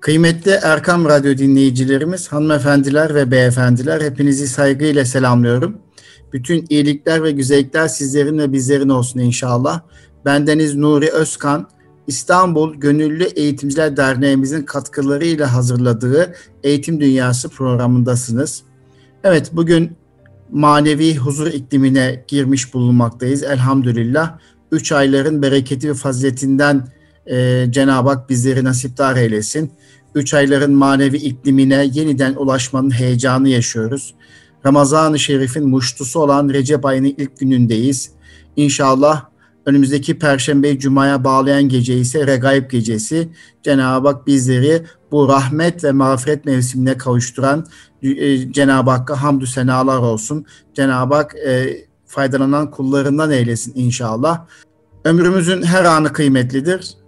Kıymetli Erkam Radyo dinleyicilerimiz, hanımefendiler ve beyefendiler hepinizi saygıyla selamlıyorum. Bütün iyilikler ve güzellikler sizlerin ve bizlerin olsun inşallah. Bendeniz Nuri Özkan, İstanbul Gönüllü Eğitimciler Derneğimizin katkılarıyla hazırladığı Eğitim Dünyası programındasınız. Evet bugün manevi huzur iklimine girmiş bulunmaktayız elhamdülillah. Üç ayların bereketi ve faziletinden e, Cenab-ı Hak bizleri nasiptar eylesin. Üç ayların manevi iklimine yeniden ulaşmanın heyecanı yaşıyoruz. Ramazan-ı Şerif'in muştusu olan Recep ayının ilk günündeyiz. İnşallah önümüzdeki Perşembe Cuma'ya bağlayan gece ise Regaib gecesi. Cenab-ı Hak bizleri bu rahmet ve mağfiret mevsimine kavuşturan e, Cenab-ı Hakk'a hamdü senalar olsun. Cenab-ı Hak e, faydalanan kullarından eylesin inşallah. Ömrümüzün her anı kıymetlidir.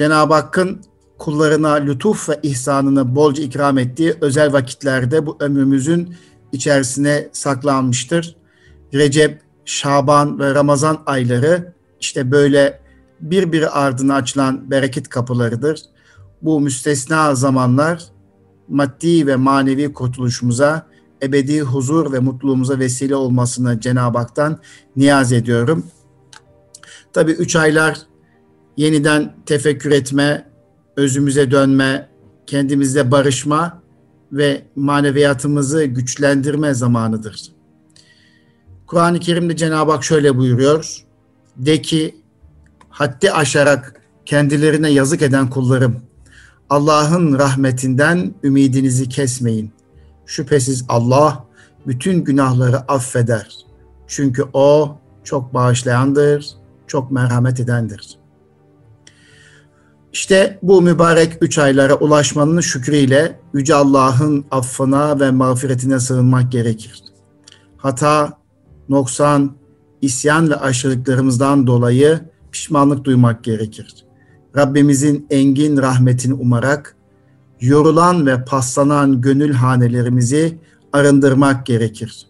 Cenab-ı Hakk'ın kullarına lütuf ve ihsanını bolca ikram ettiği özel vakitlerde bu ömrümüzün içerisine saklanmıştır. Recep, Şaban ve Ramazan ayları işte böyle birbiri ardına açılan bereket kapılarıdır. Bu müstesna zamanlar maddi ve manevi kurtuluşumuza, ebedi huzur ve mutluluğumuza vesile olmasını Cenab-ı Hak'tan niyaz ediyorum. Tabi üç aylar yeniden tefekkür etme, özümüze dönme, kendimizle barışma ve maneviyatımızı güçlendirme zamanıdır. Kur'an-ı Kerim'de Cenab-ı Hak şöyle buyuruyor. De ki haddi aşarak kendilerine yazık eden kullarım Allah'ın rahmetinden ümidinizi kesmeyin. Şüphesiz Allah bütün günahları affeder. Çünkü o çok bağışlayandır, çok merhamet edendir. İşte bu mübarek üç aylara ulaşmanın şükrüyle Yüce Allah'ın affına ve mağfiretine sığınmak gerekir. Hata, noksan, isyan ve aşırılıklarımızdan dolayı pişmanlık duymak gerekir. Rabbimizin engin rahmetini umarak yorulan ve paslanan gönül hanelerimizi arındırmak gerekir.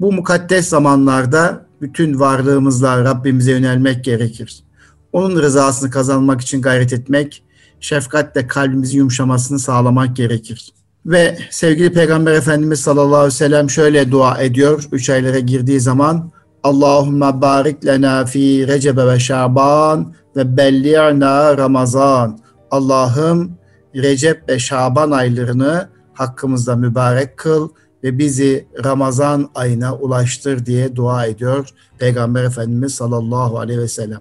Bu mukaddes zamanlarda bütün varlığımızla Rabbimize yönelmek gerekir onun rızasını kazanmak için gayret etmek, şefkatle kalbimizin yumuşamasını sağlamak gerekir. Ve sevgili Peygamber Efendimiz sallallahu aleyhi ve sellem şöyle dua ediyor üç aylara girdiği zaman. Allahümme barik lena fi Recebe ve Şaban ve belli'na Ramazan. Allah'ım Recep ve Şaban aylarını hakkımızda mübarek kıl ve bizi Ramazan ayına ulaştır diye dua ediyor Peygamber Efendimiz sallallahu aleyhi ve sellem.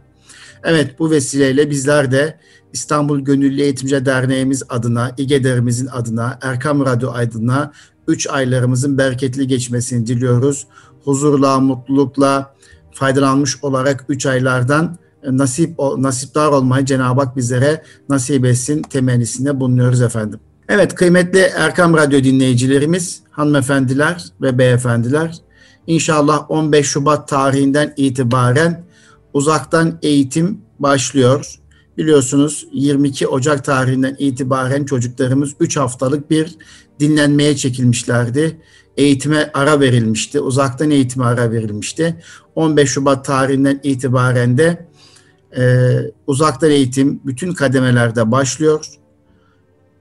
Evet bu vesileyle bizler de İstanbul Gönüllü Eğitimci Derneğimiz adına, İGEDER'imizin adına, Erkam Radyo adına 3 aylarımızın bereketli geçmesini diliyoruz. Huzurla, mutlulukla faydalanmış olarak 3 aylardan nasip nasipdar olmayı Cenab-ı Hak bizlere nasip etsin temennisinde bulunuyoruz efendim. Evet kıymetli Erkam Radyo dinleyicilerimiz, hanımefendiler ve beyefendiler, İnşallah 15 Şubat tarihinden itibaren uzaktan eğitim başlıyor. Biliyorsunuz 22 Ocak tarihinden itibaren çocuklarımız 3 haftalık bir dinlenmeye çekilmişlerdi. Eğitime ara verilmişti. Uzaktan eğitime ara verilmişti. 15 Şubat tarihinden itibaren de e, uzaktan eğitim bütün kademelerde başlıyor.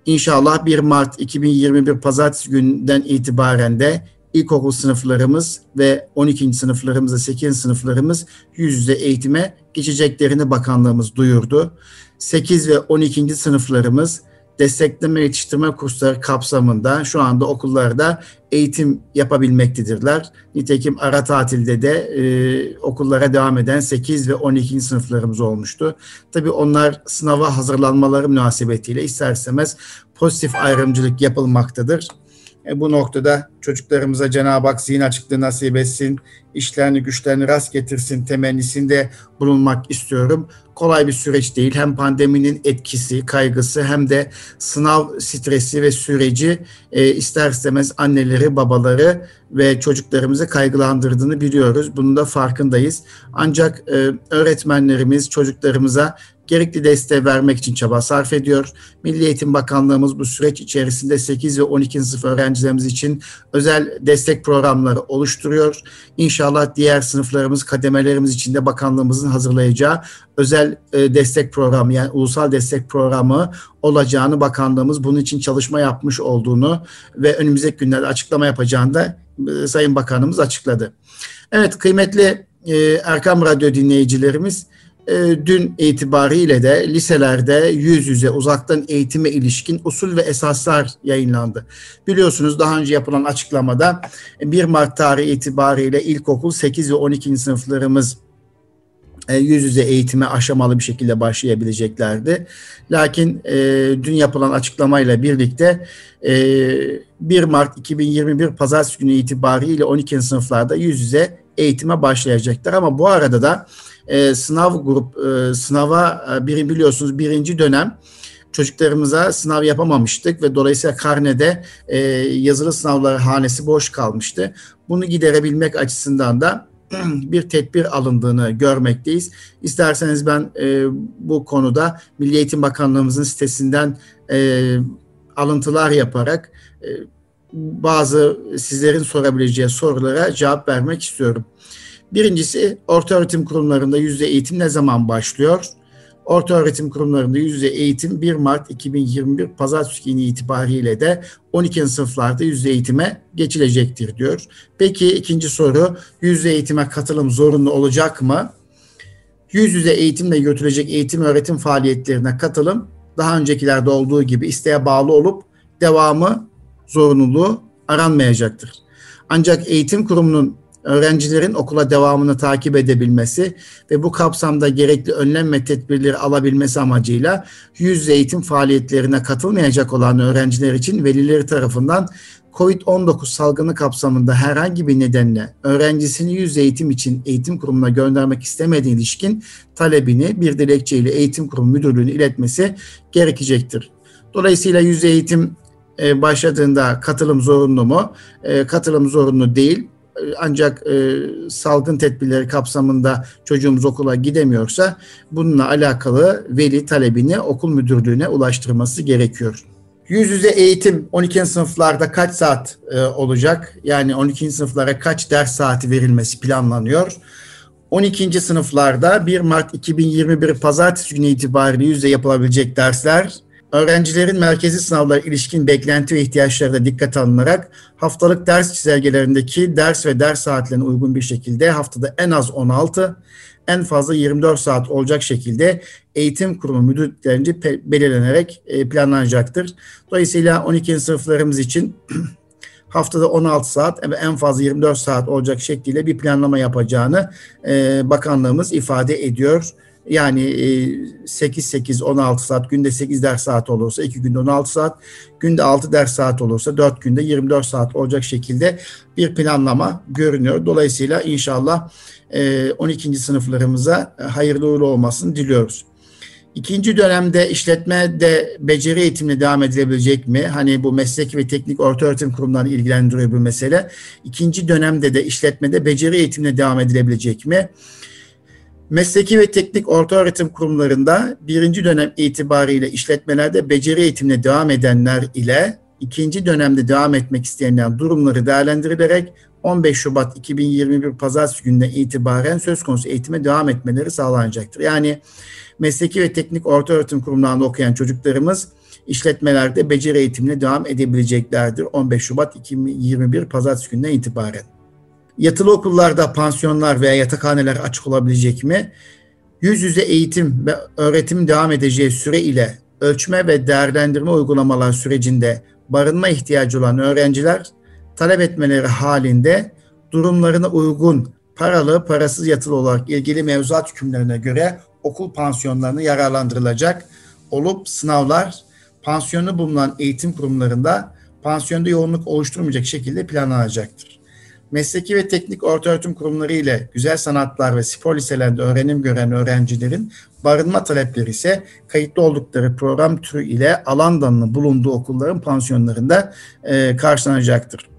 İnşallah 1 Mart 2021 Pazartesi günden itibaren de ilkokul sınıflarımız ve 12. sınıflarımız ve 8. sınıflarımız yüz yüze eğitime geçeceklerini bakanlığımız duyurdu. 8 ve 12. sınıflarımız destekleme yetiştirme kursları kapsamında şu anda okullarda eğitim yapabilmektedirler. Nitekim ara tatilde de e, okullara devam eden 8 ve 12. sınıflarımız olmuştu. Tabii onlar sınava hazırlanmaları münasebetiyle ister istemez pozitif ayrımcılık yapılmaktadır. E, bu noktada çocuklarımıza Cenab-ı Hak zihin açıklığı nasip etsin, işlerini güçlerini rast getirsin temennisinde bulunmak istiyorum. Kolay bir süreç değil. Hem pandeminin etkisi, kaygısı hem de sınav stresi ve süreci e, ister istemez anneleri, babaları ve çocuklarımızı kaygılandırdığını biliyoruz. Bunun da farkındayız. Ancak e, öğretmenlerimiz çocuklarımıza gerekli desteği vermek için çaba sarf ediyor. Milli Eğitim Bakanlığımız bu süreç içerisinde 8 ve 12. sınıf öğrencilerimiz için özel destek programları oluşturuyor. İnşallah diğer sınıflarımız, kademelerimiz için de bakanlığımızın hazırlayacağı özel e, destek programı yani ulusal destek programı olacağını bakanlığımız bunun için çalışma yapmış olduğunu ve önümüzdeki günlerde açıklama yapacağını da e, Sayın Bakanımız açıkladı. Evet kıymetli e, Erkam Radyo dinleyicilerimiz dün itibariyle de liselerde yüz yüze uzaktan eğitime ilişkin usul ve esaslar yayınlandı. Biliyorsunuz daha önce yapılan açıklamada 1 Mart tarihi itibariyle ilkokul 8 ve 12. sınıflarımız e, yüz yüze eğitime aşamalı bir şekilde başlayabileceklerdi. Lakin e, dün yapılan açıklamayla birlikte e, 1 Mart 2021 Pazartesi günü itibariyle 12. sınıflarda yüz yüze eğitime başlayacaklar. Ama bu arada da e, sınav grup e, sınava e, biri biliyorsunuz birinci dönem çocuklarımıza sınav yapamamıştık ve dolayısıyla karnede e, yazılı sınavları hanesi boş kalmıştı. Bunu giderebilmek açısından da bir tedbir alındığını görmekteyiz. İsterseniz ben e, bu konuda Milli Eğitim Bakanlığımızın sitesinden e, alıntılar yaparak e, bazı sizlerin sorabileceği sorulara cevap vermek istiyorum. Birincisi orta öğretim kurumlarında yüzde eğitim ne zaman başlıyor? Orta öğretim kurumlarında yüzde eğitim 1 Mart 2021 Pazartesi günü itibariyle de 12. sınıflarda yüzde eğitime geçilecektir diyor. Peki ikinci soru yüzde eğitime katılım zorunlu olacak mı? Yüz yüze eğitimle götürecek eğitim öğretim faaliyetlerine katılım daha öncekilerde olduğu gibi isteğe bağlı olup devamı zorunluluğu aranmayacaktır. Ancak eğitim kurumunun öğrencilerin okula devamını takip edebilmesi ve bu kapsamda gerekli önlem ve tedbirleri alabilmesi amacıyla yüz eğitim faaliyetlerine katılmayacak olan öğrenciler için velileri tarafından COVID-19 salgını kapsamında herhangi bir nedenle öğrencisini yüz eğitim için eğitim kurumuna göndermek istemediği ilişkin talebini bir dilekçeyle eğitim kurumu müdürlüğüne iletmesi gerekecektir. Dolayısıyla yüz eğitim e, başladığında katılım zorunlu mu? E, katılım zorunlu değil. E, ancak e, salgın tedbirleri kapsamında çocuğumuz okula gidemiyorsa bununla alakalı veli talebini okul müdürlüğüne ulaştırması gerekiyor. Yüz yüze eğitim 12. sınıflarda kaç saat e, olacak? Yani 12. sınıflara kaç ders saati verilmesi planlanıyor? 12. sınıflarda 1 Mart 2021 Pazartesi günü itibariyle yüzde yapılabilecek dersler öğrencilerin merkezi sınavlara ilişkin beklenti ve ihtiyaçları da dikkate alınarak haftalık ders çizelgelerindeki ders ve ders saatlerine uygun bir şekilde haftada en az 16, en fazla 24 saat olacak şekilde eğitim kurumu müdürlüklerince belirlenerek e, planlanacaktır. Dolayısıyla 12. sınıflarımız için haftada 16 saat ve en fazla 24 saat olacak şekliyle bir planlama yapacağını e, bakanlığımız ifade ediyor. Yani 8-8-16 e, saat, günde 8 ders saat olursa 2 günde 16 saat, günde 6 ders saat olursa 4 günde 24 saat olacak şekilde bir planlama görünüyor. Dolayısıyla inşallah 12. E, sınıflarımıza hayırlı uğurlu olmasını diliyoruz. İkinci dönemde işletmede beceri eğitimine devam edilebilecek mi? Hani bu meslek ve teknik orta öğretim kurumlarını ilgilendiriyor bu mesele. İkinci dönemde de işletmede beceri eğitimine devam edilebilecek mi? Mesleki ve teknik orta öğretim kurumlarında birinci dönem itibariyle işletmelerde beceri eğitimine devam edenler ile ikinci dönemde devam etmek isteyenler durumları değerlendirilerek 15 Şubat 2021 Pazartesi gününden itibaren söz konusu eğitime devam etmeleri sağlanacaktır. Yani mesleki ve teknik orta öğretim kurumlarında okuyan çocuklarımız işletmelerde beceri eğitimine devam edebileceklerdir 15 Şubat 2021 Pazartesi gününden itibaren. Yatılı okullarda pansiyonlar veya yatakhaneler açık olabilecek mi? Yüz yüze eğitim ve öğretim devam edeceği süre ile ölçme ve değerlendirme uygulamalar sürecinde barınma ihtiyacı olan öğrenciler talep etmeleri halinde durumlarına uygun paralı, parasız yatılı olarak ilgili mevzuat hükümlerine göre okul pansiyonlarını yararlandırılacak olup sınavlar pansiyonu bulunan eğitim kurumlarında pansiyonda yoğunluk oluşturmayacak şekilde planlanacaktır mesleki ve teknik ortaöğretim kurumları ile güzel sanatlar ve spor liselerinde öğrenim gören öğrencilerin barınma talepleri ise kayıtlı oldukları program türü ile alan dalının bulunduğu okulların pansiyonlarında e, karşılanacaktır.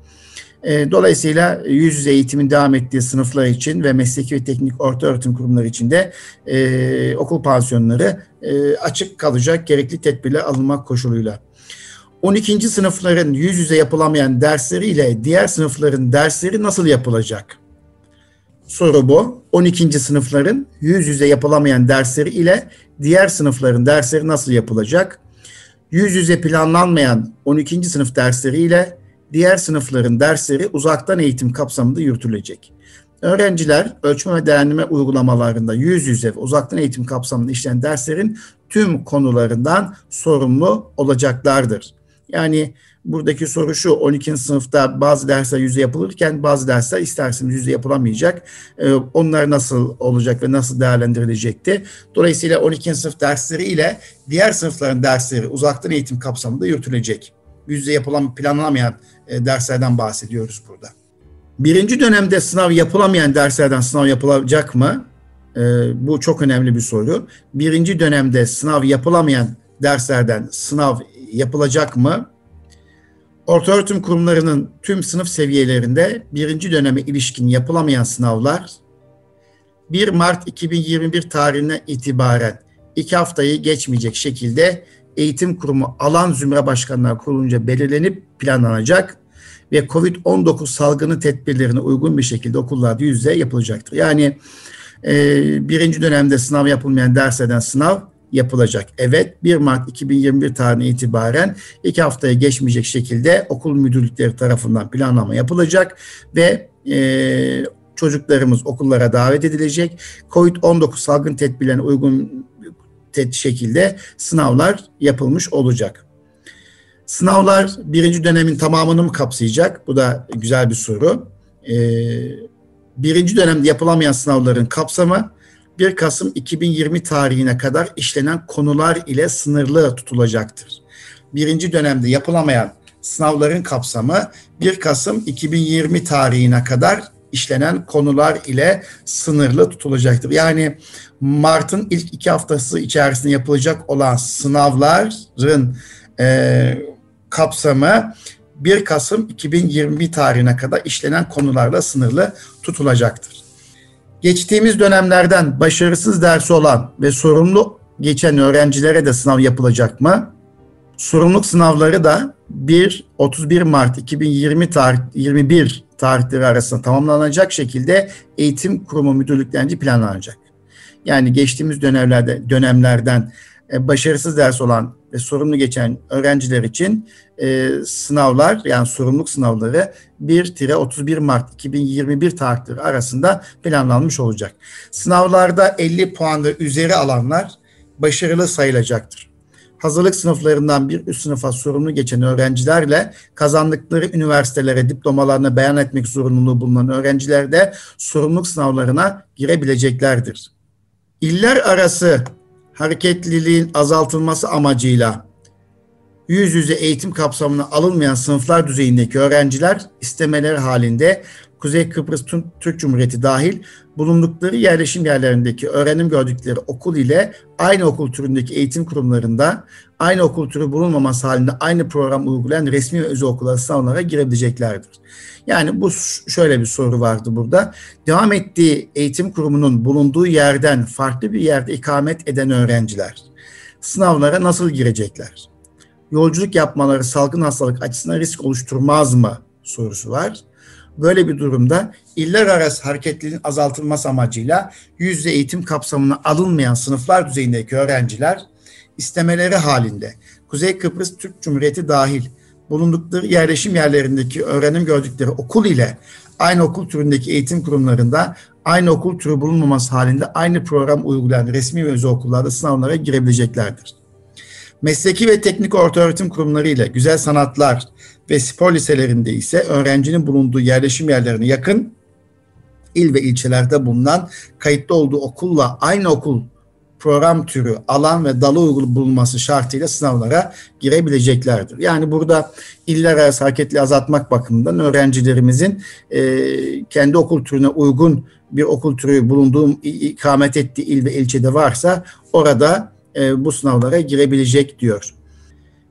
E, dolayısıyla yüz yüze eğitimin devam ettiği sınıflar için ve mesleki ve teknik orta öğretim kurumları için de e, okul pansiyonları e, açık kalacak gerekli tedbirler alınmak koşuluyla. 12. sınıfların yüz yüze yapılamayan dersleri ile diğer sınıfların dersleri nasıl yapılacak? Soru bu. 12. sınıfların yüz yüze yapılamayan dersleri ile diğer sınıfların dersleri nasıl yapılacak? Yüz yüze planlanmayan 12. sınıf dersleri ile diğer sınıfların dersleri uzaktan eğitim kapsamında yürütülecek. Öğrenciler ölçme ve değerlendirme uygulamalarında yüz yüze ve uzaktan eğitim kapsamında işlenen derslerin tüm konularından sorumlu olacaklardır. Yani buradaki soru şu 12. sınıfta bazı dersler yüzde yapılırken bazı dersler isterseniz yüzde yapılamayacak. Ee, onlar nasıl olacak ve nasıl değerlendirilecekti? Dolayısıyla 12. sınıf dersleri ile diğer sınıfların dersleri uzaktan eğitim kapsamında yürütülecek. Yüzde yapılan planlanamayan e, derslerden bahsediyoruz burada. Birinci dönemde sınav yapılamayan derslerden sınav yapılacak mı? E, bu çok önemli bir soru. Birinci dönemde sınav yapılamayan derslerden sınav yapılacak mı? Ortaöğretim kurumlarının tüm sınıf seviyelerinde birinci döneme ilişkin yapılamayan sınavlar 1 Mart 2021 tarihine itibaren iki haftayı geçmeyecek şekilde eğitim kurumu alan zümre başkanlar kurulunca belirlenip planlanacak ve COVID-19 salgını tedbirlerine uygun bir şekilde okullarda yüzde yapılacaktır. Yani e, birinci dönemde sınav yapılmayan derslerden sınav yapılacak. Evet 1 Mart 2021 tarihine itibaren iki haftaya geçmeyecek şekilde okul müdürlükleri tarafından planlama yapılacak ve e, çocuklarımız okullara davet edilecek. Covid-19 salgın tedbirlerine uygun şekilde sınavlar yapılmış olacak. Sınavlar birinci dönemin tamamını mı kapsayacak? Bu da güzel bir soru. Ee, birinci dönemde yapılamayan sınavların kapsamı 1 Kasım 2020 tarihine kadar işlenen konular ile sınırlı tutulacaktır. Birinci dönemde yapılamayan sınavların kapsamı 1 Kasım 2020 tarihine kadar işlenen konular ile sınırlı tutulacaktır. Yani Mart'ın ilk iki haftası içerisinde yapılacak olan sınavların e, kapsamı 1 Kasım 2020 tarihine kadar işlenen konularla sınırlı tutulacaktır. Geçtiğimiz dönemlerden başarısız dersi olan ve sorumlu geçen öğrencilere de sınav yapılacak mı? Sorumluluk sınavları da 1 31 Mart 2020 tarih 21 tarihleri arasında tamamlanacak şekilde eğitim kurumu müdürlüklerince planlanacak. Yani geçtiğimiz dönemlerde dönemlerden başarısız ders olan ve sorumlu geçen öğrenciler için e, sınavlar yani sorumluluk sınavları 1-31 Mart 2021 tarihleri arasında planlanmış olacak. Sınavlarda 50 puan ve üzeri alanlar başarılı sayılacaktır. Hazırlık sınıflarından bir üst sınıfa sorumlu geçen öğrencilerle kazandıkları üniversitelere diplomalarını beyan etmek zorunluluğu bulunan öğrenciler de sorumluluk sınavlarına girebileceklerdir. İller arası hareketliliğin azaltılması amacıyla yüz yüze eğitim kapsamına alınmayan sınıflar düzeyindeki öğrenciler istemeleri halinde Kuzey Kıbrıs Türk Cumhuriyeti dahil bulundukları yerleşim yerlerindeki öğrenim gördükleri okul ile aynı okul türündeki eğitim kurumlarında aynı okul türü bulunmaması halinde aynı program uygulayan resmi ve özel okullar sınavlara girebileceklerdir. Yani bu şöyle bir soru vardı burada. Devam ettiği eğitim kurumunun bulunduğu yerden farklı bir yerde ikamet eden öğrenciler sınavlara nasıl girecekler? Yolculuk yapmaları salgın hastalık açısından risk oluşturmaz mı sorusu var. Böyle bir durumda iller arası hareketliliğin azaltılması amacıyla yüzde eğitim kapsamına alınmayan sınıflar düzeyindeki öğrenciler istemeleri halinde Kuzey Kıbrıs Türk Cumhuriyeti dahil bulundukları yerleşim yerlerindeki öğrenim gördükleri okul ile aynı okul türündeki eğitim kurumlarında aynı okul türü bulunmaması halinde aynı program uygulayan resmi ve özel okullarda sınavlara girebileceklerdir. Mesleki ve teknik ortaöğretim kurumları ile güzel sanatlar ve spor liselerinde ise öğrencinin bulunduğu yerleşim yerlerine yakın il ve ilçelerde bulunan kayıtlı olduğu okulla aynı okul program türü, alan ve dalı uygulu bulunması şartıyla sınavlara girebileceklerdir. Yani burada iller arası hareketli azaltmak bakımından öğrencilerimizin e, kendi okul türüne uygun bir okul türü bulunduğu ikamet ettiği il ve ilçede varsa orada e, bu sınavlara girebilecek diyor.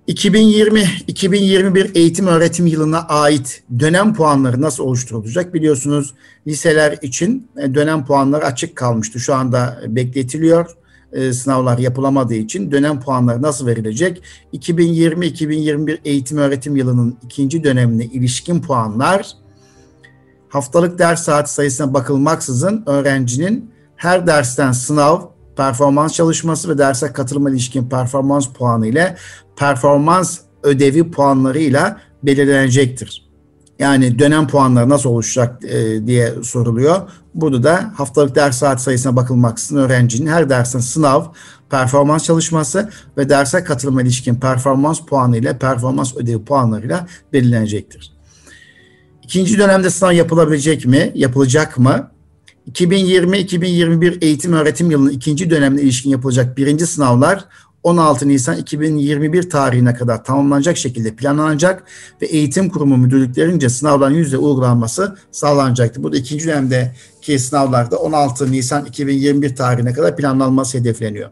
2020-2021 eğitim öğretim yılına ait dönem puanları nasıl oluşturulacak? Biliyorsunuz liseler için e, dönem puanları açık kalmıştı. Şu anda bekletiliyor. E, sınavlar yapılamadığı için dönem puanları nasıl verilecek? 2020-2021 eğitim öğretim yılının ikinci dönemine ilişkin puanlar haftalık ders saat sayısına bakılmaksızın öğrencinin her dersten sınav, performans çalışması ve derse katılma ilişkin performans puanı ile performans ödevi puanlarıyla belirlenecektir. Yani dönem puanları nasıl oluşacak e, diye soruluyor. Burada da haftalık ders saat sayısına bakılmaksızın öğrencinin her dersin sınav, performans çalışması ve derse katılma ilişkin performans puanı ile performans ödevi puanlarıyla belirlenecektir. İkinci dönemde sınav yapılabilecek mi? Yapılacak mı? 2020-2021 eğitim öğretim yılının ikinci dönemine ilişkin yapılacak birinci sınavlar 16 Nisan 2021 tarihine kadar tamamlanacak şekilde planlanacak ve eğitim kurumu müdürlüklerince sınavların yüzde uygulanması sağlanacaktır. Bu da ikinci dönemdeki sınavlarda 16 Nisan 2021 tarihine kadar planlanması hedefleniyor.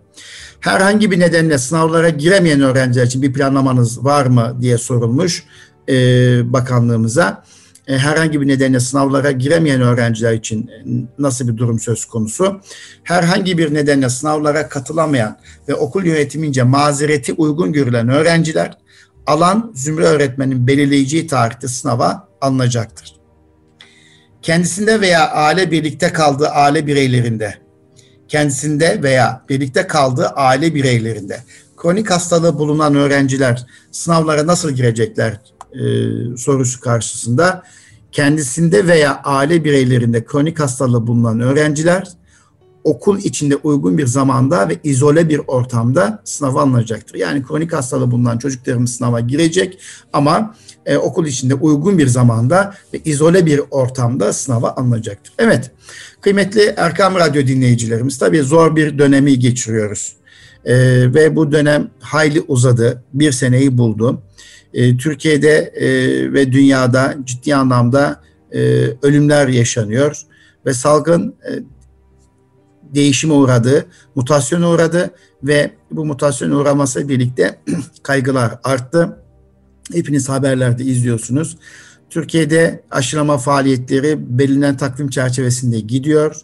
Herhangi bir nedenle sınavlara giremeyen öğrenciler için bir planlamanız var mı diye sorulmuş e, bakanlığımıza. E, herhangi bir nedenle sınavlara giremeyen öğrenciler için e, nasıl bir durum söz konusu? Herhangi bir nedenle sınavlara katılamayan ve okul yönetimince mazereti uygun görülen öğrenciler alan zümre öğretmenin belirleyeceği tarihte sınava alınacaktır. Kendisinde veya aile birlikte kaldığı aile bireylerinde, kendisinde veya birlikte kaldığı aile bireylerinde kronik hastalığı bulunan öğrenciler sınavlara nasıl girecekler e, sorusu karşısında kendisinde veya aile bireylerinde kronik hastalığı bulunan öğrenciler okul içinde uygun bir zamanda ve izole bir ortamda sınava alınacaktır. Yani kronik hastalığı bulunan çocuklarımız sınava girecek ama e, okul içinde uygun bir zamanda ve izole bir ortamda sınava alınacaktır. Evet, kıymetli Erkam Radyo dinleyicilerimiz tabii zor bir dönemi geçiriyoruz. E, ve bu dönem hayli uzadı, bir seneyi buldu. E, Türkiye'de e, ve dünyada ciddi anlamda e, ölümler yaşanıyor ve salgın e, değişime uğradı, mutasyona uğradı ve bu mutasyona uğraması birlikte kaygılar arttı. Hepiniz haberlerde izliyorsunuz. Türkiye'de aşılama faaliyetleri belirlenen takvim çerçevesinde gidiyor.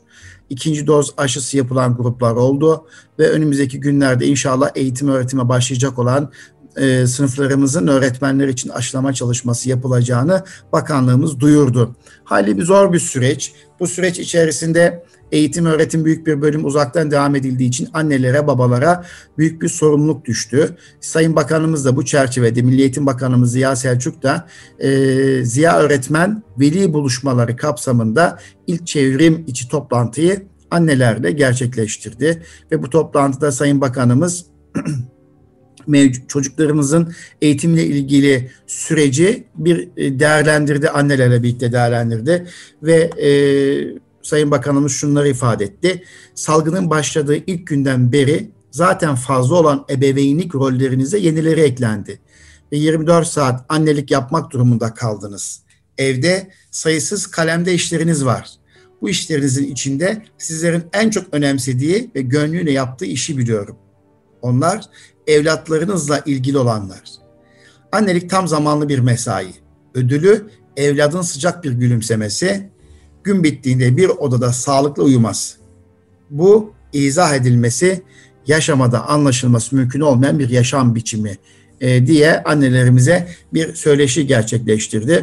İkinci doz aşısı yapılan gruplar oldu ve önümüzdeki günlerde inşallah eğitim öğretime başlayacak olan e, sınıflarımızın öğretmenler için aşılama çalışması yapılacağını bakanlığımız duyurdu. Hali bir zor bir süreç. Bu süreç içerisinde eğitim öğretim büyük bir bölüm uzaktan devam edildiği için annelere babalara büyük bir sorumluluk düştü. Sayın Bakanımız da bu çerçevede Milli Eğitim Bakanımız Ziya Selçuk da e, Ziya Öğretmen Veli Buluşmaları kapsamında ilk çevrim içi toplantıyı annelerle gerçekleştirdi. Ve bu toplantıda Sayın Bakanımız mevcut çocuklarımızın eğitimle ilgili süreci bir e, değerlendirdi, annelerle birlikte değerlendirdi ve e, Sayın Bakanımız şunları ifade etti. Salgının başladığı ilk günden beri zaten fazla olan ebeveynlik rollerinize yenileri eklendi. Ve 24 saat annelik yapmak durumunda kaldınız. Evde sayısız kalemde işleriniz var. Bu işlerinizin içinde sizlerin en çok önemsediği ve gönlüyle yaptığı işi biliyorum. Onlar evlatlarınızla ilgili olanlar. Annelik tam zamanlı bir mesai. Ödülü evladın sıcak bir gülümsemesi, gün bittiğinde bir odada sağlıklı uyumaz. Bu izah edilmesi, yaşamada anlaşılması mümkün olmayan bir yaşam biçimi e, diye annelerimize bir söyleşi gerçekleştirdi.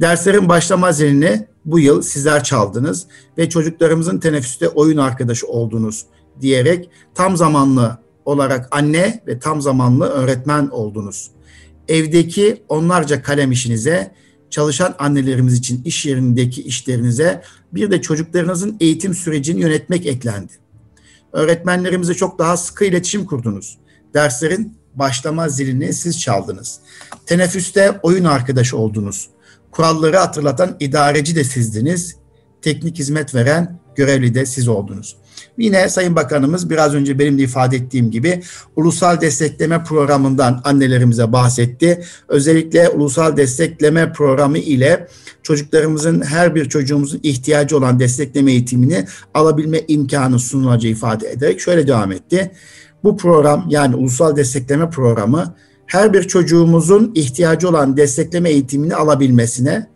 Derslerin başlama zilini bu yıl sizler çaldınız ve çocuklarımızın teneffüste oyun arkadaşı oldunuz diyerek tam zamanlı olarak anne ve tam zamanlı öğretmen oldunuz. Evdeki onlarca kalem işinize, çalışan annelerimiz için iş yerindeki işlerinize bir de çocuklarınızın eğitim sürecini yönetmek eklendi. Öğretmenlerimize çok daha sıkı iletişim kurdunuz. Derslerin başlama zilini siz çaldınız. Teneffüste oyun arkadaşı oldunuz. Kuralları hatırlatan idareci de sizdiniz. Teknik hizmet veren görevli de siz oldunuz. Yine Sayın Bakanımız biraz önce benim de ifade ettiğim gibi ulusal destekleme programından annelerimize bahsetti. Özellikle ulusal destekleme programı ile çocuklarımızın her bir çocuğumuzun ihtiyacı olan destekleme eğitimini alabilme imkanı sunulacağı ifade ederek şöyle devam etti. Bu program yani ulusal destekleme programı her bir çocuğumuzun ihtiyacı olan destekleme eğitimini alabilmesine,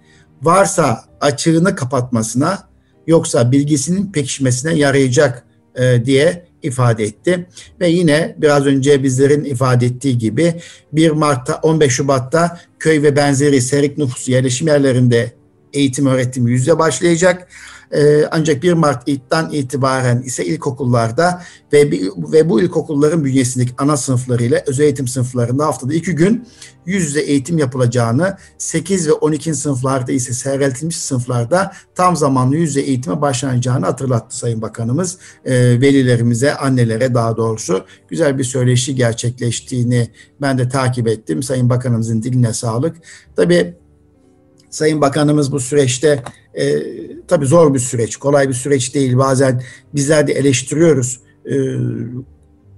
varsa açığını kapatmasına, yoksa bilgisinin pekişmesine yarayacak e, diye ifade etti. Ve yine biraz önce bizlerin ifade ettiği gibi 1 Mart'ta 15 Şubat'ta köy ve benzeri serik nüfus yerleşim yerlerinde eğitim öğretim yüzde başlayacak. Ee, ancak 1 Mart'tan itibaren ise ilkokullarda ve, ve bu ilkokulların bünyesindeki ana sınıflarıyla özel eğitim sınıflarında haftada iki gün yüz yüze eğitim yapılacağını, 8 ve 12. sınıflarda ise seyreltilmiş sınıflarda tam zamanlı yüz yüze eğitime başlanacağını hatırlattı Sayın Bakanımız. E, velilerimize, annelere daha doğrusu güzel bir söyleşi gerçekleştiğini ben de takip ettim. Sayın Bakanımızın diline sağlık. Tabii Sayın Bakanımız bu süreçte e, tabii zor bir süreç, kolay bir süreç değil. Bazen bizler de eleştiriyoruz. E,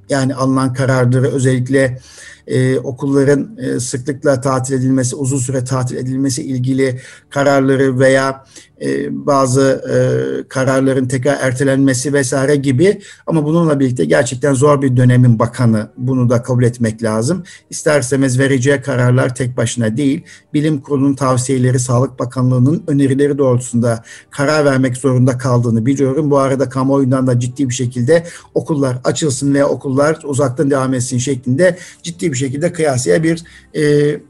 yani alınan kararları özellikle e, okulların e, sıklıkla tatil edilmesi, uzun süre tatil edilmesi ilgili kararları veya e, bazı e, kararların tekrar ertelenmesi vesaire gibi ama bununla birlikte gerçekten zor bir dönemin bakanı bunu da kabul etmek lazım. İsterseniz vereceği kararlar tek başına değil, bilim kurulunun tavsiyeleri, Sağlık Bakanlığı'nın önerileri doğrultusunda karar vermek zorunda kaldığını biliyorum. Bu arada kamuoyundan da ciddi bir şekilde okullar açılsın veya okullar uzaktan devam etsin şeklinde ciddi bir şekilde kıyasıya bir e,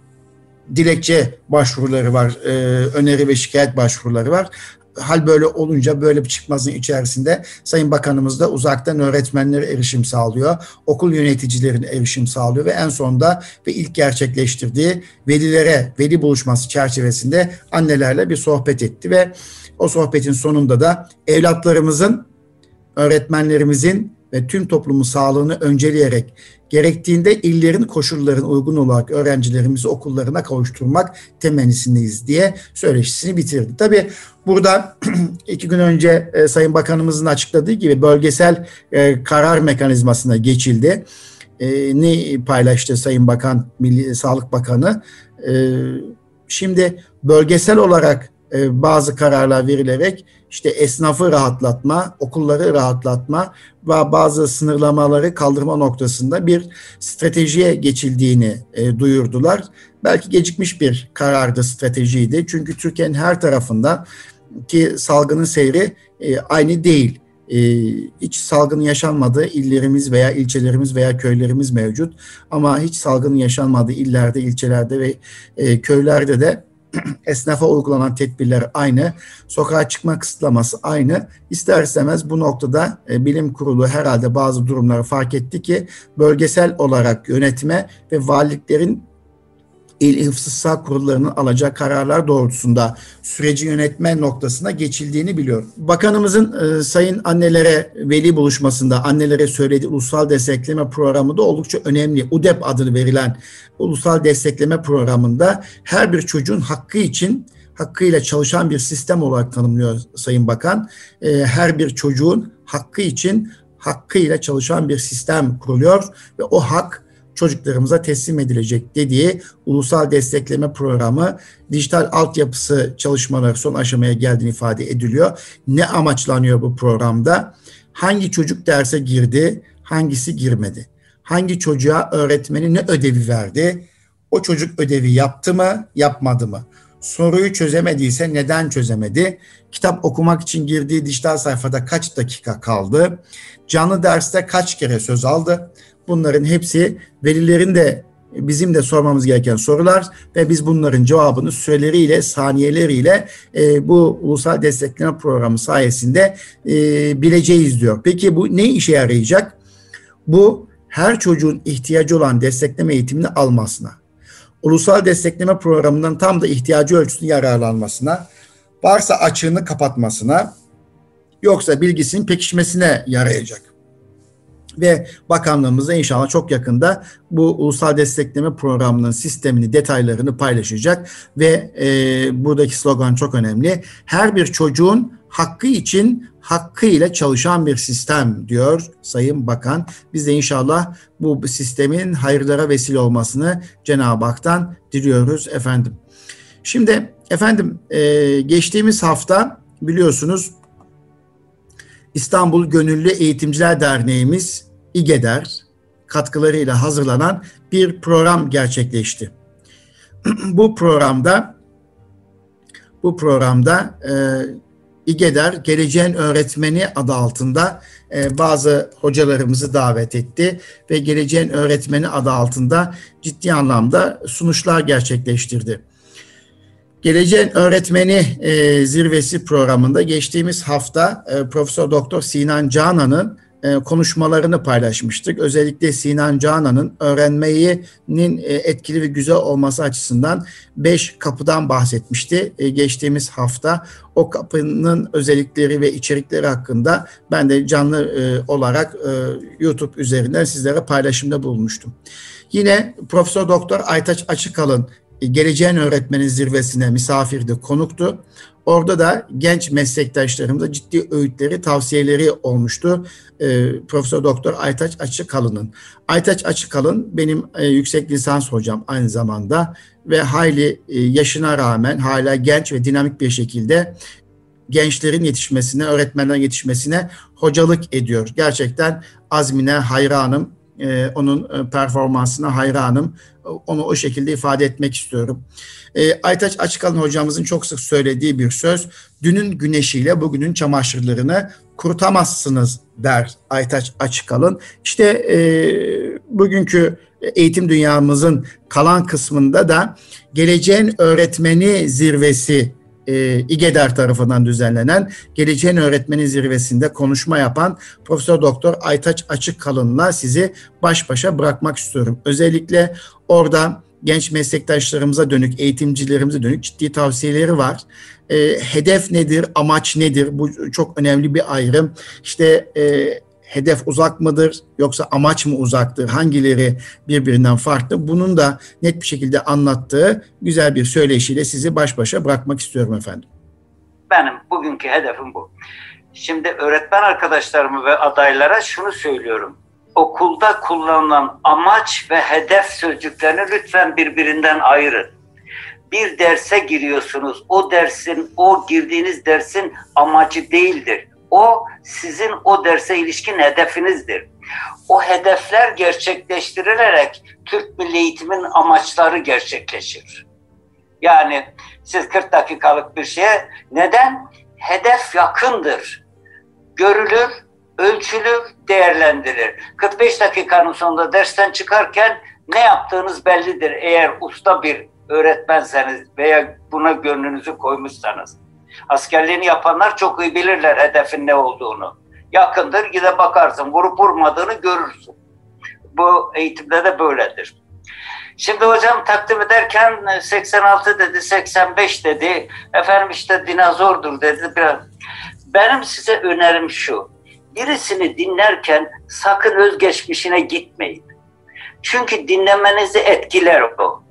dilekçe başvuruları var, e, öneri ve şikayet başvuruları var. Hal böyle olunca böyle bir çıkmazın içerisinde Sayın Bakanımız da uzaktan öğretmenlere erişim sağlıyor. Okul yöneticilerine erişim sağlıyor ve en sonunda ve ilk gerçekleştirdiği velilere veli buluşması çerçevesinde annelerle bir sohbet etti ve o sohbetin sonunda da evlatlarımızın, öğretmenlerimizin ve tüm toplumun sağlığını önceleyerek gerektiğinde illerin koşullarına uygun olarak öğrencilerimizi okullarına kavuşturmak temennisindeyiz diye söyleşisini bitirdi. Tabi burada iki gün önce e, Sayın Bakanımızın açıkladığı gibi bölgesel e, karar mekanizmasına geçildi. Ne paylaştı Sayın Bakan, Milli Sağlık Bakanı? E, şimdi bölgesel olarak bazı kararlar verilerek işte esnafı rahatlatma, okulları rahatlatma ve bazı sınırlamaları kaldırma noktasında bir stratejiye geçildiğini e, duyurdular. Belki gecikmiş bir karardı, stratejiydi. Çünkü Türkiye'nin her tarafında ki salgının seyri e, aynı değil. E, hiç salgın yaşanmadığı illerimiz veya ilçelerimiz veya köylerimiz mevcut. Ama hiç salgın yaşanmadığı illerde, ilçelerde ve e, köylerde de esnafa uygulanan tedbirler aynı, sokağa çıkma kısıtlaması aynı. İster istemez bu noktada e, bilim kurulu herhalde bazı durumları fark etti ki bölgesel olarak yönetme ve valiliklerin il hıfzı sağ kurullarının alacağı kararlar doğrultusunda süreci yönetme noktasına geçildiğini biliyorum. Bakanımızın e, sayın annelere veli buluşmasında annelere söylediği ulusal destekleme programı da oldukça önemli. UDEP adını verilen ulusal destekleme programında her bir çocuğun hakkı için hakkıyla çalışan bir sistem olarak tanımlıyor Sayın Bakan. E, her bir çocuğun hakkı için hakkıyla çalışan bir sistem kuruluyor ve o hak çocuklarımıza teslim edilecek dediği ulusal destekleme programı dijital altyapısı çalışmaları son aşamaya geldiğini ifade ediliyor. Ne amaçlanıyor bu programda? Hangi çocuk derse girdi, hangisi girmedi? Hangi çocuğa öğretmeni ne ödevi verdi? O çocuk ödevi yaptı mı, yapmadı mı? Soruyu çözemediyse neden çözemedi? Kitap okumak için girdiği dijital sayfada kaç dakika kaldı? Canlı derste kaç kere söz aldı? Bunların hepsi velilerin de bizim de sormamız gereken sorular ve biz bunların cevabını süreleriyle, saniyeleriyle e, bu ulusal destekleme programı sayesinde e, bileceğiz diyor. Peki bu ne işe yarayacak? Bu her çocuğun ihtiyacı olan destekleme eğitimini almasına, ulusal destekleme programından tam da ihtiyacı ölçüsünde yararlanmasına, varsa açığını kapatmasına, yoksa bilgisinin pekişmesine yarayacak ve bakanlığımızda inşallah çok yakında bu ulusal destekleme programının sistemini, detaylarını paylaşacak ve e, buradaki slogan çok önemli. Her bir çocuğun hakkı için hakkıyla çalışan bir sistem diyor Sayın Bakan. Biz de inşallah bu sistemin hayırlara vesile olmasını Cenab-ı Hak'tan diliyoruz efendim. Şimdi efendim e, geçtiğimiz hafta biliyorsunuz İstanbul Gönüllü Eğitimciler Derneğimiz İGEDER katkılarıyla hazırlanan bir program gerçekleşti. bu programda bu programda e, İGEDER Geleceğin Öğretmeni adı altında e, bazı hocalarımızı davet etti ve Geleceğin Öğretmeni adı altında ciddi anlamda sunuşlar gerçekleştirdi. Geleceğin Öğretmeni e, Zirvesi programında geçtiğimiz hafta e, Profesör Doktor Sinan Canan'ın konuşmalarını paylaşmıştık. Özellikle Sinan Canan'ın öğrenmenin e, etkili ve güzel olması açısından beş kapıdan bahsetmişti. E, geçtiğimiz hafta o kapının özellikleri ve içerikleri hakkında ben de canlı olarak YouTube üzerinden sizlere paylaşımda bulunmuştum. Yine Profesör Doktor Aytaç Açıkalın Geleceğin Öğretmeni Zirvesi'ne misafirdi, konuktu. Orada da genç meslektaşlarımıza ciddi öğütleri, tavsiyeleri olmuştu. E, Profesör Doktor Aytaç Açıkalın'ın. Aytaç Açıkalın benim e, yüksek lisans hocam aynı zamanda ve hayli e, yaşına rağmen hala genç ve dinamik bir şekilde gençlerin yetişmesine, öğretmenlerin yetişmesine hocalık ediyor. Gerçekten azmine hayranım, e, onun performansına hayranım. Onu o şekilde ifade etmek istiyorum. E, Aytaç Açıkalın hocamızın çok sık söylediği bir söz. Dünün güneşiyle bugünün çamaşırlarını kurutamazsınız der Aytaç Açıkalın. İşte e, bugünkü eğitim dünyamızın kalan kısmında da geleceğin öğretmeni zirvesi e, İGEDER tarafından düzenlenen Geleceğin Öğretmeni Zirvesi'nde konuşma yapan Profesör Doktor Aytaç Açıkkalın'la sizi baş başa bırakmak istiyorum. Özellikle orada genç meslektaşlarımıza dönük, eğitimcilerimize dönük ciddi tavsiyeleri var. E, hedef nedir, amaç nedir? Bu çok önemli bir ayrım. İşte e, hedef uzak mıdır yoksa amaç mı uzaktır? Hangileri birbirinden farklı? Bunun da net bir şekilde anlattığı güzel bir söyleşiyle sizi baş başa bırakmak istiyorum efendim. Benim bugünkü hedefim bu. Şimdi öğretmen arkadaşlarımı ve adaylara şunu söylüyorum. Okulda kullanılan amaç ve hedef sözcüklerini lütfen birbirinden ayırın. Bir derse giriyorsunuz. O dersin, o girdiğiniz dersin amacı değildir o sizin o derse ilişkin hedefinizdir. O hedefler gerçekleştirilerek Türk Milli Eğitim'in amaçları gerçekleşir. Yani siz 40 dakikalık bir şeye neden? Hedef yakındır. Görülür, ölçülür, değerlendirilir. 45 dakikanın sonunda dersten çıkarken ne yaptığınız bellidir eğer usta bir öğretmenseniz veya buna gönlünüzü koymuşsanız. Askerliğini yapanlar çok iyi bilirler hedefin ne olduğunu. Yakındır gide bakarsın vurup vurmadığını görürsün. Bu eğitimde de böyledir. Şimdi hocam takdim ederken 86 dedi, 85 dedi. Efendim işte dinozordur dedi. Biraz. Benim size önerim şu. Birisini dinlerken sakın özgeçmişine gitmeyin. Çünkü dinlemenizi etkiler o.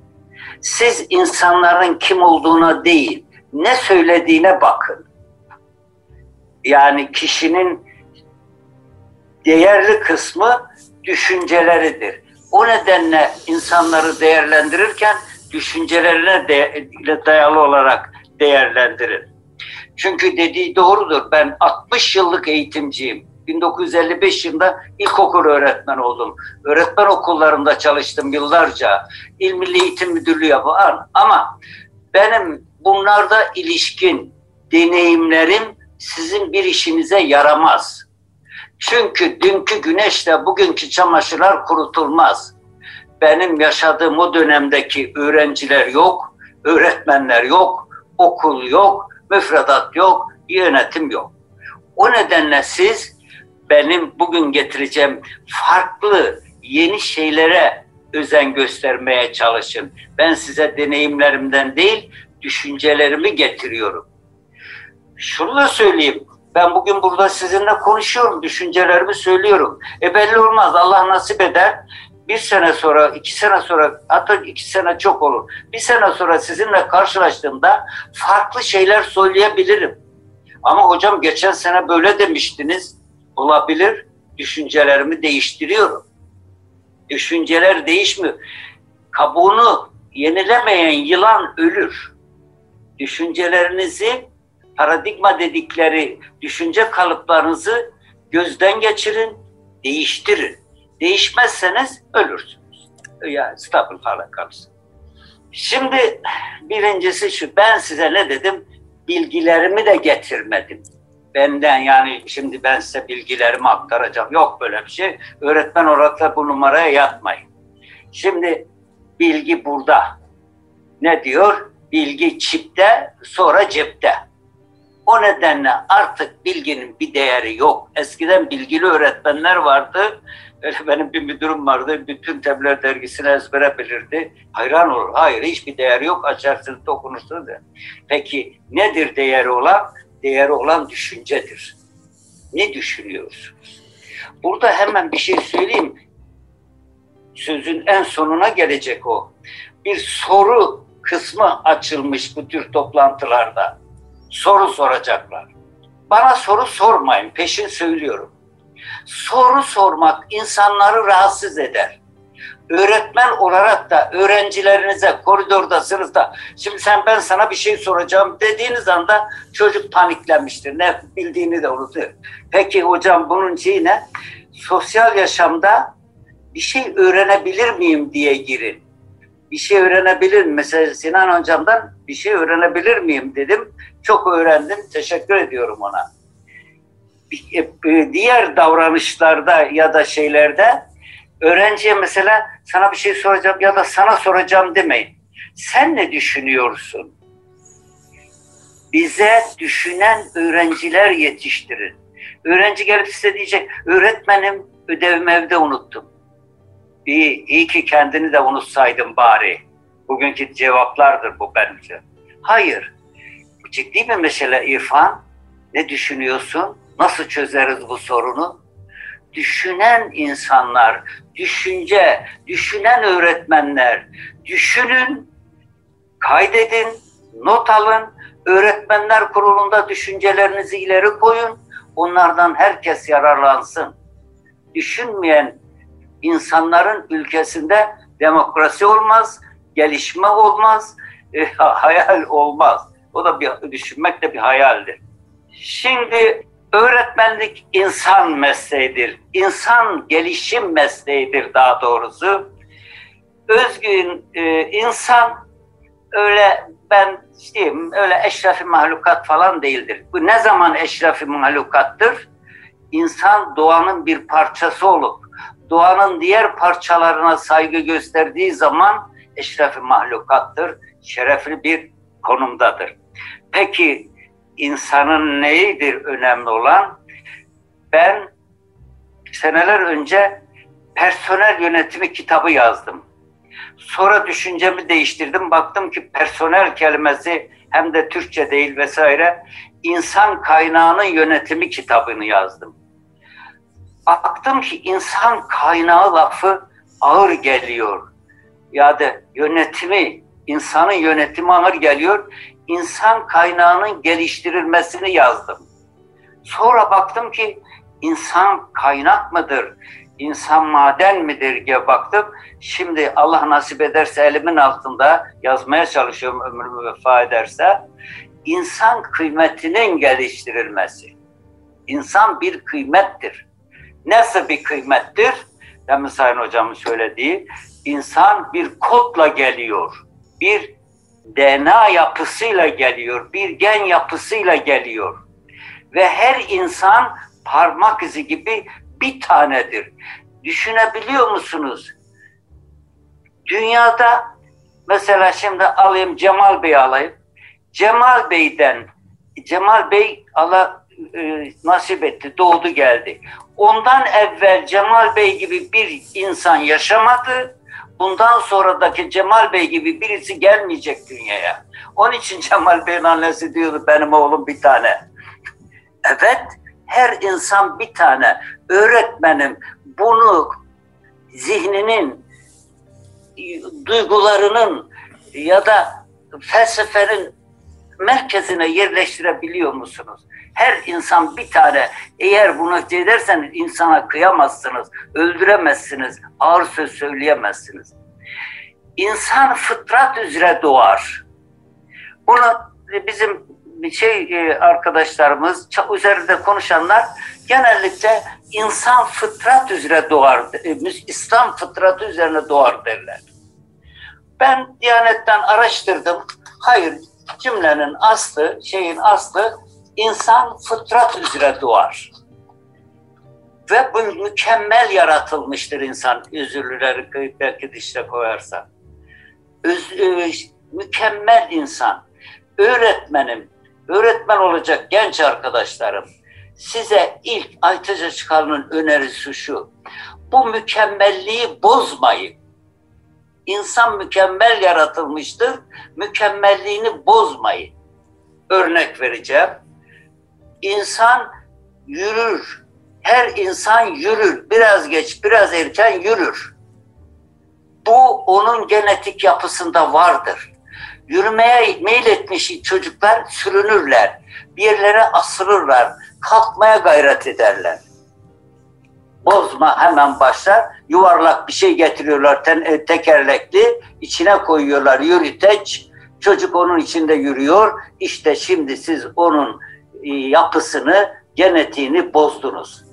Siz insanların kim olduğuna değil, ne söylediğine bakın. Yani kişinin değerli kısmı düşünceleridir. O nedenle insanları değerlendirirken düşüncelerine de, dayalı olarak değerlendirin. Çünkü dediği doğrudur. Ben 60 yıllık eğitimciyim. 1955 yılında ilkokul öğretmen oldum. Öğretmen okullarında çalıştım yıllarca. İl Milli Eğitim Müdürlüğü yapan ama benim bunlarda ilişkin deneyimlerim sizin bir işinize yaramaz. Çünkü dünkü güneşle bugünkü çamaşırlar kurutulmaz. Benim yaşadığım o dönemdeki öğrenciler yok, öğretmenler yok, okul yok, müfredat yok, yönetim yok. O nedenle siz benim bugün getireceğim farklı yeni şeylere özen göstermeye çalışın. Ben size deneyimlerimden değil, düşüncelerimi getiriyorum. Şunu da söyleyeyim. Ben bugün burada sizinle konuşuyorum, düşüncelerimi söylüyorum. E belli olmaz, Allah nasip eder. Bir sene sonra, iki sene sonra, hatta iki sene çok olur. Bir sene sonra sizinle karşılaştığımda farklı şeyler söyleyebilirim. Ama hocam geçen sene böyle demiştiniz. Olabilir. Düşüncelerimi değiştiriyorum. Düşünceler değişmiyor. Kabuğunu yenilemeyen yılan ölür düşüncelerinizi, paradigma dedikleri düşünce kalıplarınızı gözden geçirin, değiştirin. Değişmezseniz ölürsünüz. Yani stabil hale kalırsınız. Şimdi birincisi şu, ben size ne dedim? Bilgilerimi de getirmedim. Benden yani şimdi ben size bilgilerimi aktaracağım. Yok böyle bir şey. Öğretmen olarak bu numaraya yatmayın. Şimdi bilgi burada. Ne diyor? Bilgi çipte, sonra cepte. O nedenle artık bilginin bir değeri yok. Eskiden bilgili öğretmenler vardı. Öyle benim bir müdürüm vardı. Bütün Tebliğ dergisini ezbere bilirdi. Hayran olur. Hayır hiçbir değeri yok. Açarsınız da okunursunuz da. Peki nedir değeri olan? Değeri olan düşüncedir. Ne düşünüyorsunuz? Burada hemen bir şey söyleyeyim. Sözün en sonuna gelecek o. Bir soru kısmı açılmış bu tür toplantılarda. Soru soracaklar. Bana soru sormayın, peşin söylüyorum. Soru sormak insanları rahatsız eder. Öğretmen olarak da öğrencilerinize koridordasınız da şimdi sen ben sana bir şey soracağım dediğiniz anda çocuk paniklenmiştir. Ne bildiğini de unutuyor. Peki hocam bunun şeyi ne? Sosyal yaşamda bir şey öğrenebilir miyim diye girin. Bir şey öğrenebilir miyim? Mesela Sinan hocamdan bir şey öğrenebilir miyim dedim. Çok öğrendim. Teşekkür ediyorum ona. E, diğer davranışlarda ya da şeylerde öğrenciye mesela sana bir şey soracağım ya da sana soracağım demeyin. Sen ne düşünüyorsun? Bize düşünen öğrenciler yetiştirin. Öğrenci gelip size diyecek, öğretmenim ödevimi evde unuttum. İyi, iyi ki kendini de unutsaydım bari. Bugünkü cevaplardır bu bence. Hayır. Ciddi bir mesele İrfan. Ne düşünüyorsun? Nasıl çözeriz bu sorunu? Düşünen insanlar, düşünce, düşünen öğretmenler, düşünün, kaydedin, not alın, öğretmenler kurulunda düşüncelerinizi ileri koyun, onlardan herkes yararlansın. Düşünmeyen insanların ülkesinde demokrasi olmaz, gelişme olmaz, e, hayal olmaz. O da bir düşünmek de bir hayaldir. Şimdi öğretmenlik insan mesleğidir. İnsan gelişim mesleğidir daha doğrusu. Özgün e, insan öyle ben diyeyim öyle eşrefi mahlukat falan değildir. Bu ne zaman eşrefi mahlukattır? İnsan doğanın bir parçası olup doğanın diğer parçalarına saygı gösterdiği zaman eşrefi mahlukattır. Şerefli bir konumdadır. Peki insanın neyidir önemli olan? Ben seneler önce personel yönetimi kitabı yazdım. Sonra düşüncemi değiştirdim. Baktım ki personel kelimesi hem de Türkçe değil vesaire. İnsan kaynağının yönetimi kitabını yazdım. Baktım ki insan kaynağı lafı ağır geliyor. Ya da yönetimi, insanın yönetimi ağır geliyor insan kaynağının geliştirilmesini yazdım. Sonra baktım ki insan kaynak mıdır? İnsan maden midir diye baktım. Şimdi Allah nasip ederse elimin altında yazmaya çalışıyorum ömrümü vefa ederse. insan kıymetinin geliştirilmesi. İnsan bir kıymettir. Nasıl bir kıymettir? Demin Sayın Hocamın söylediği, insan bir kodla geliyor. Bir DNA yapısıyla geliyor, bir gen yapısıyla geliyor. Ve her insan parmak izi gibi bir tanedir. Düşünebiliyor musunuz? Dünyada mesela şimdi alayım Cemal Bey alayım. Cemal Bey'den Cemal Bey Allah e, nasip etti, doğdu geldi. Ondan evvel Cemal Bey gibi bir insan yaşamadı bundan sonradaki Cemal Bey gibi birisi gelmeyecek dünyaya. Onun için Cemal Bey'in annesi diyordu benim oğlum bir tane. Evet, her insan bir tane. Öğretmenim bunu zihninin, duygularının ya da felsefenin merkezine yerleştirebiliyor musunuz? Her insan bir tane. Eğer bunu ederseniz insana kıyamazsınız, öldüremezsiniz, ağır söz söyleyemezsiniz. İnsan fıtrat üzere doğar. Bunu bizim şey e, arkadaşlarımız üzerinde konuşanlar genellikle insan fıtrat üzere doğar, e, İslam fıtratı üzerine doğar derler. Ben Diyanet'ten araştırdım. Hayır, cümlenin aslı, şeyin aslı insan fıtrat üzere doğar. Ve bu mükemmel yaratılmıştır insan. Özürlüleri belki dişle koyarsa. Öz, ö, mükemmel insan. Öğretmenim, öğretmen olacak genç arkadaşlarım. Size ilk Aytaç Açıkal'ın önerisi şu. Bu mükemmelliği bozmayın. İnsan mükemmel yaratılmıştır. Mükemmelliğini bozmayın. Örnek vereceğim. İnsan yürür. Her insan yürür. Biraz geç, biraz erken yürür. Bu onun genetik yapısında vardır. Yürümeye meyletmiş çocuklar sürünürler. Bir yerlere asılırlar. Kalkmaya gayret ederler. Bozma hemen başlar. Yuvarlak bir şey getiriyorlar ten, e, tekerlekli. içine koyuyorlar yürüteç. Çocuk onun içinde yürüyor. İşte şimdi siz onun yapısını, genetiğini bozdunuz.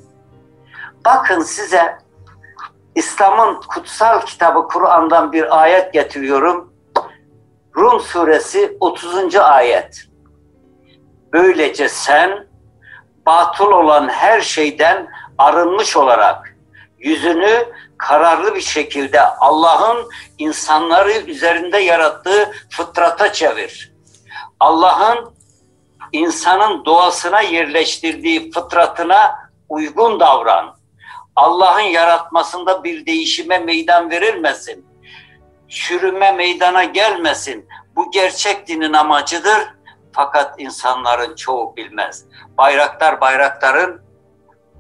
Bakın size İslam'ın kutsal kitabı Kur'an'dan bir ayet getiriyorum. Rum suresi 30. ayet. Böylece sen batıl olan her şeyden arınmış olarak yüzünü kararlı bir şekilde Allah'ın insanları üzerinde yarattığı fıtrata çevir. Allah'ın insanın doğasına yerleştirdiği fıtratına uygun davran. Allah'ın yaratmasında bir değişime meydan verilmesin. Çürüme meydana gelmesin. Bu gerçek dinin amacıdır. Fakat insanların çoğu bilmez. Bayraktar Bayraktar'ın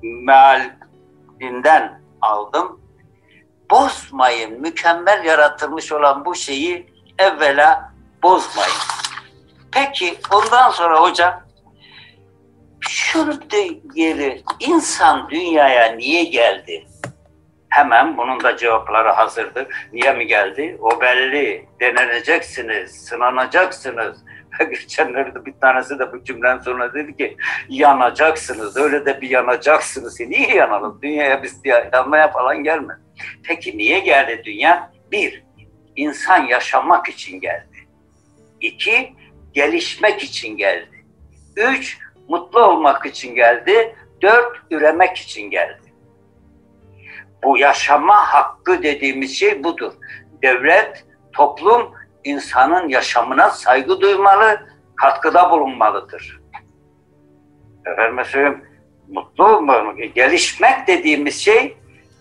mealinden aldım. Bozmayın. Mükemmel yaratılmış olan bu şeyi evvela bozmayın. Peki ondan sonra hocam şunu diyelim. İnsan dünyaya niye geldi? Hemen bunun da cevapları hazırdır. Niye mi geldi? O belli. Deneneceksiniz, sınanacaksınız. Geçenlerde bir tanesi de bu cümlenin sonuna dedi ki yanacaksınız. Öyle de bir yanacaksınız. Niye yanalım? Dünyaya biz yanmaya falan gelme. Peki niye geldi dünya? Bir, insan yaşamak için geldi. İki, gelişmek için geldi. Üç, mutlu olmak için geldi. Dört, üremek için geldi. Bu yaşama hakkı dediğimiz şey budur. Devlet, toplum insanın yaşamına saygı duymalı, katkıda bulunmalıdır. Efendim söyleyeyim, mutlu olmalı. Gelişmek dediğimiz şey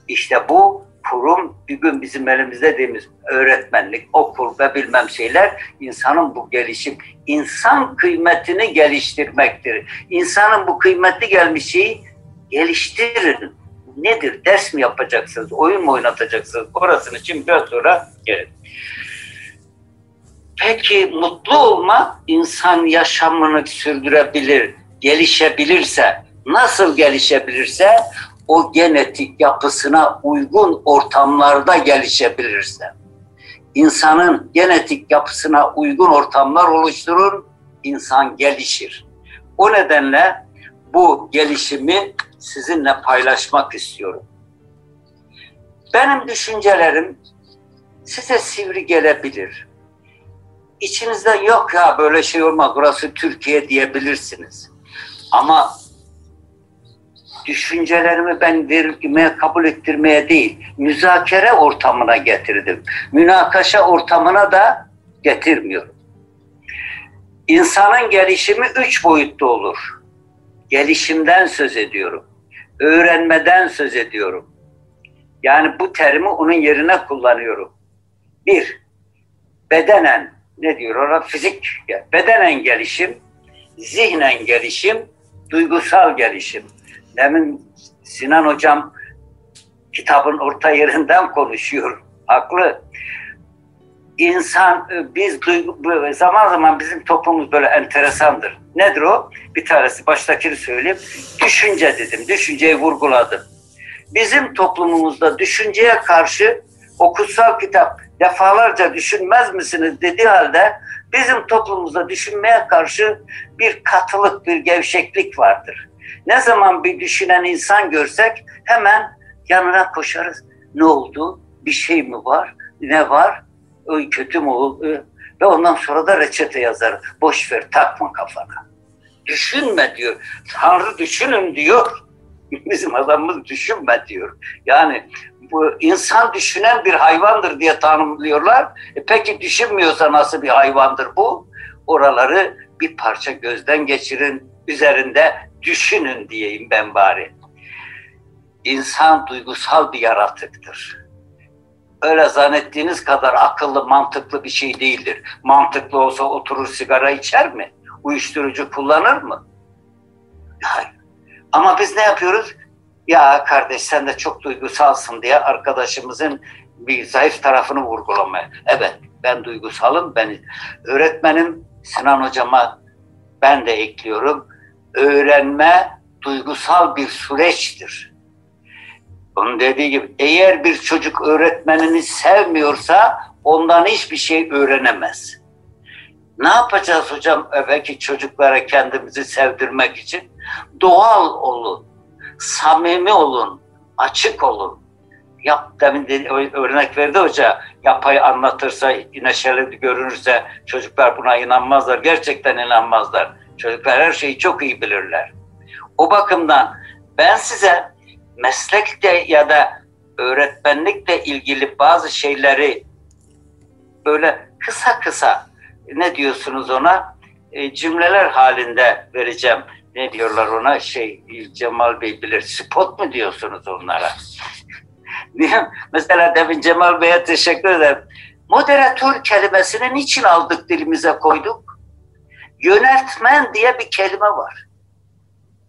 işte bu kurum bir gün bizim elimizde dediğimiz öğretmenlik, okul ve bilmem şeyler insanın bu gelişim, insan kıymetini geliştirmektir. İnsanın bu kıymetli gelmiş şeyi geliştirin. Nedir? Ders mi yapacaksınız? Oyun mu oynatacaksınız? Orasını şimdi biraz sonra gelin. Peki mutlu olma insan yaşamını sürdürebilir, gelişebilirse, nasıl gelişebilirse o genetik yapısına uygun ortamlarda gelişebilirse. insanın genetik yapısına uygun ortamlar oluşturur, insan gelişir. O nedenle bu gelişimi sizinle paylaşmak istiyorum. Benim düşüncelerim size sivri gelebilir. İçinizden yok ya böyle şey olmaz burası Türkiye diyebilirsiniz. Ama düşüncelerimi ben vermeye, kabul ettirmeye değil, müzakere ortamına getirdim. Münakaşa ortamına da getirmiyorum. İnsanın gelişimi üç boyutlu olur. Gelişimden söz ediyorum. Öğrenmeden söz ediyorum. Yani bu terimi onun yerine kullanıyorum. Bir, bedenen, ne diyor ona? Fizik, bedenen gelişim, zihnen gelişim, duygusal gelişim. Demin Sinan Hocam kitabın orta yerinden konuşuyor. Haklı. İnsan, e, biz duygu, zaman zaman bizim toplumumuz böyle enteresandır. Nedir o? Bir tanesi baştakini söyleyeyim. Düşünce dedim. Düşünceyi vurguladım. Bizim toplumumuzda düşünceye karşı o kutsal kitap defalarca düşünmez misiniz dediği halde bizim toplumumuzda düşünmeye karşı bir katılık, bir gevşeklik vardır Ne zaman bir düşünen insan görsek hemen yanına koşarız. Ne oldu? Bir şey mi var? Ne var? Öy kötü mü oldu? Ve ondan sonra da reçete yazar. Boş ver takma kafana. Düşünme diyor. Tanrı düşünün diyor. Bizim adamımız düşünme diyor. Yani bu insan düşünen bir hayvandır diye tanımlıyorlar. E peki düşünmüyorsa nasıl bir hayvandır bu? Oraları bir parça gözden geçirin, üzerinde düşünün diyeyim ben bari. İnsan duygusal bir yaratıktır. Öyle zannettiğiniz kadar akıllı, mantıklı bir şey değildir. Mantıklı olsa oturur sigara içer mi? Uyuşturucu kullanır mı? Hayır. Ama biz ne yapıyoruz? Ya kardeş sen de çok duygusalsın diye arkadaşımızın bir zayıf tarafını vurgulamaya. Evet ben duygusalım. Ben öğretmenim Sinan hocama ben de ekliyorum. Öğrenme duygusal bir süreçtir. Onun dediği gibi eğer bir çocuk öğretmenini sevmiyorsa ondan hiçbir şey öğrenemez. Ne yapacağız hocam belki çocuklara kendimizi sevdirmek için? Doğal olun, samimi olun, açık olun. Yap, demin de, örnek verdi hoca, yapay anlatırsa, neşeli görünürse çocuklar buna inanmazlar. Gerçekten inanmazlar. Çocuklar her şeyi çok iyi bilirler. O bakımdan ben size meslekte ya da öğretmenlikle ilgili bazı şeyleri böyle kısa kısa ne diyorsunuz ona e, cümleler halinde vereceğim. Ne diyorlar ona şey Cemal Bey bilir spot mu diyorsunuz onlara? Mesela demin Cemal Bey'e teşekkür ederim. Moderatör kelimesini niçin aldık dilimize koyduk? Yönetmen diye bir kelime var.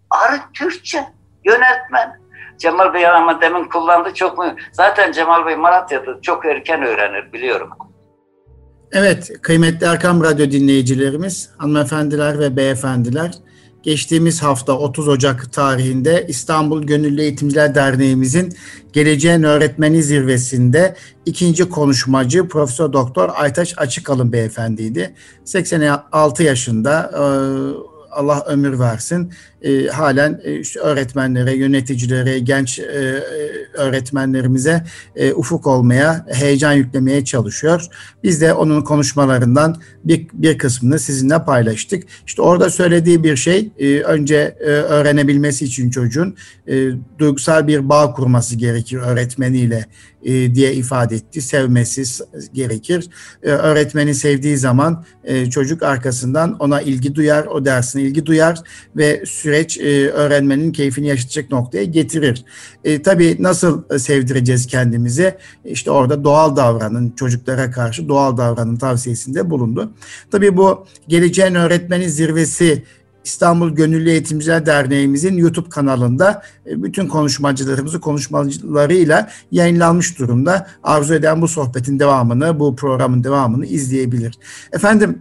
Arı Türkçe yönetmen. Cemal Bey ama demin kullandı çok mu? Zaten Cemal Bey Malatya'da çok erken öğrenir biliyorum. Evet, kıymetli Erkam Radyo dinleyicilerimiz, hanımefendiler ve beyefendiler, geçtiğimiz hafta 30 Ocak tarihinde İstanbul Gönüllü Eğitimciler Derneğimizin Geleceğin Öğretmeni Zirvesi'nde ikinci konuşmacı Profesör Doktor Aytaç Açıkalın beyefendiydi. 86 yaşında, Allah ömür versin e, halen işte öğretmenlere, yöneticilere, genç e, e, öğretmenlerimize e, ufuk olmaya, heyecan yüklemeye çalışıyor. Biz de onun konuşmalarından bir, bir kısmını sizinle paylaştık. İşte orada söylediği bir şey e, önce e, öğrenebilmesi için çocuğun e, duygusal bir bağ kurması gerekir öğretmeniyle e, diye ifade etti. Sevmesi gerekir. E, öğretmeni sevdiği zaman e, çocuk arkasından ona ilgi duyar, o dersine ilgi duyar ve süreç e, öğrenmenin keyfini yaşatacak noktaya getirir. E, tabii nasıl sevdireceğiz kendimizi? İşte orada doğal davranın, çocuklara karşı doğal davranın tavsiyesinde bulundu. Tabii bu Geleceğin Öğretmeni Zirvesi İstanbul Gönüllü Eğitimciler Derneğimizin YouTube kanalında e, bütün konuşmacılarımızı konuşmalarıyla yayınlanmış durumda. Arzu eden bu sohbetin devamını, bu programın devamını izleyebilir. Efendim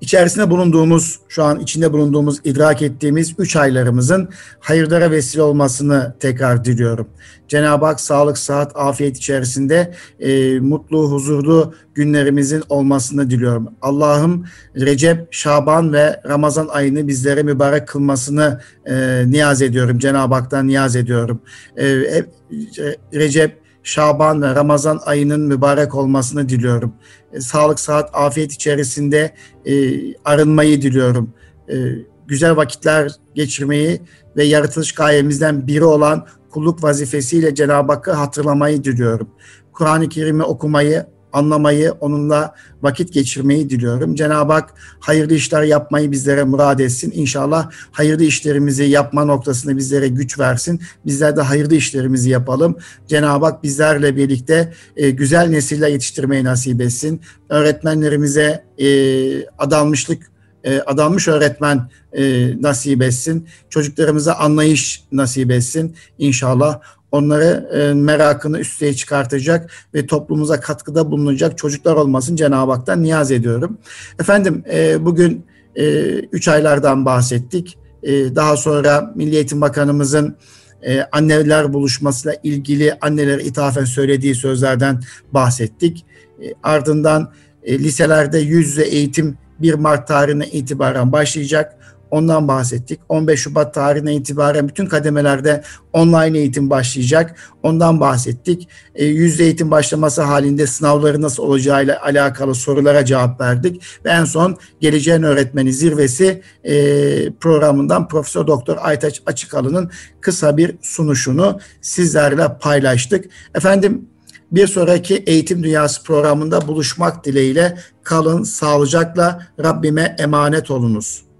içerisinde bulunduğumuz, şu an içinde bulunduğumuz, idrak ettiğimiz üç aylarımızın hayırlara vesile olmasını tekrar diliyorum. Cenab-ı Hak sağlık, sıhhat, afiyet içerisinde e, mutlu, huzurlu günlerimizin olmasını diliyorum. Allah'ım Recep, Şaban ve Ramazan ayını bizlere mübarek kılmasını e, niyaz ediyorum. Cenab-ı Hak'tan niyaz ediyorum. E, Recep, Şaban ve Ramazan ayının mübarek olmasını diliyorum. E, sağlık, saat, afiyet içerisinde e, arınmayı diliyorum. E, güzel vakitler geçirmeyi ve yaratılış gayemizden biri olan kulluk vazifesiyle Cenab-ı Hakk'ı hatırlamayı diliyorum. Kur'an-ı Kerim'i okumayı, anlamayı, onunla vakit geçirmeyi diliyorum. Cenab-ı Hak hayırlı işler yapmayı bizlere murad etsin. İnşallah hayırlı işlerimizi yapma noktasında bizlere güç versin. Bizler de hayırlı işlerimizi yapalım. Cenab-ı Hak bizlerle birlikte e, güzel nesiller yetiştirmeyi nasip etsin. Öğretmenlerimize e, adanmışlık e, adanmış öğretmen e, nasip etsin. Çocuklarımıza anlayış nasip etsin. İnşallah onları e, merakını üsteye çıkartacak ve toplumumuza katkıda bulunacak çocuklar olmasın Cenab-ı Hak'tan niyaz ediyorum. Efendim e, bugün e, üç aylardan bahsettik. E, daha sonra Milli Eğitim Bakanımızın e, anneler buluşmasıyla ilgili annelere ithafen söylediği sözlerden bahsettik. E, ardından e, liselerde yüz yüze eğitim 1 Mart tarihine itibaren başlayacak. Ondan bahsettik. 15 Şubat tarihine itibaren bütün kademelerde online eğitim başlayacak. Ondan bahsettik. E, yüzde eğitim başlaması halinde sınavları nasıl olacağıyla alakalı sorulara cevap verdik. Ve en son Geleceğin Öğretmeni Zirvesi e, programından Profesör Doktor Aytaç Açıkalı'nın kısa bir sunuşunu sizlerle paylaştık. Efendim bir sonraki Eğitim Dünyası programında buluşmak dileğiyle kalın sağlıcakla Rabbime emanet olunuz.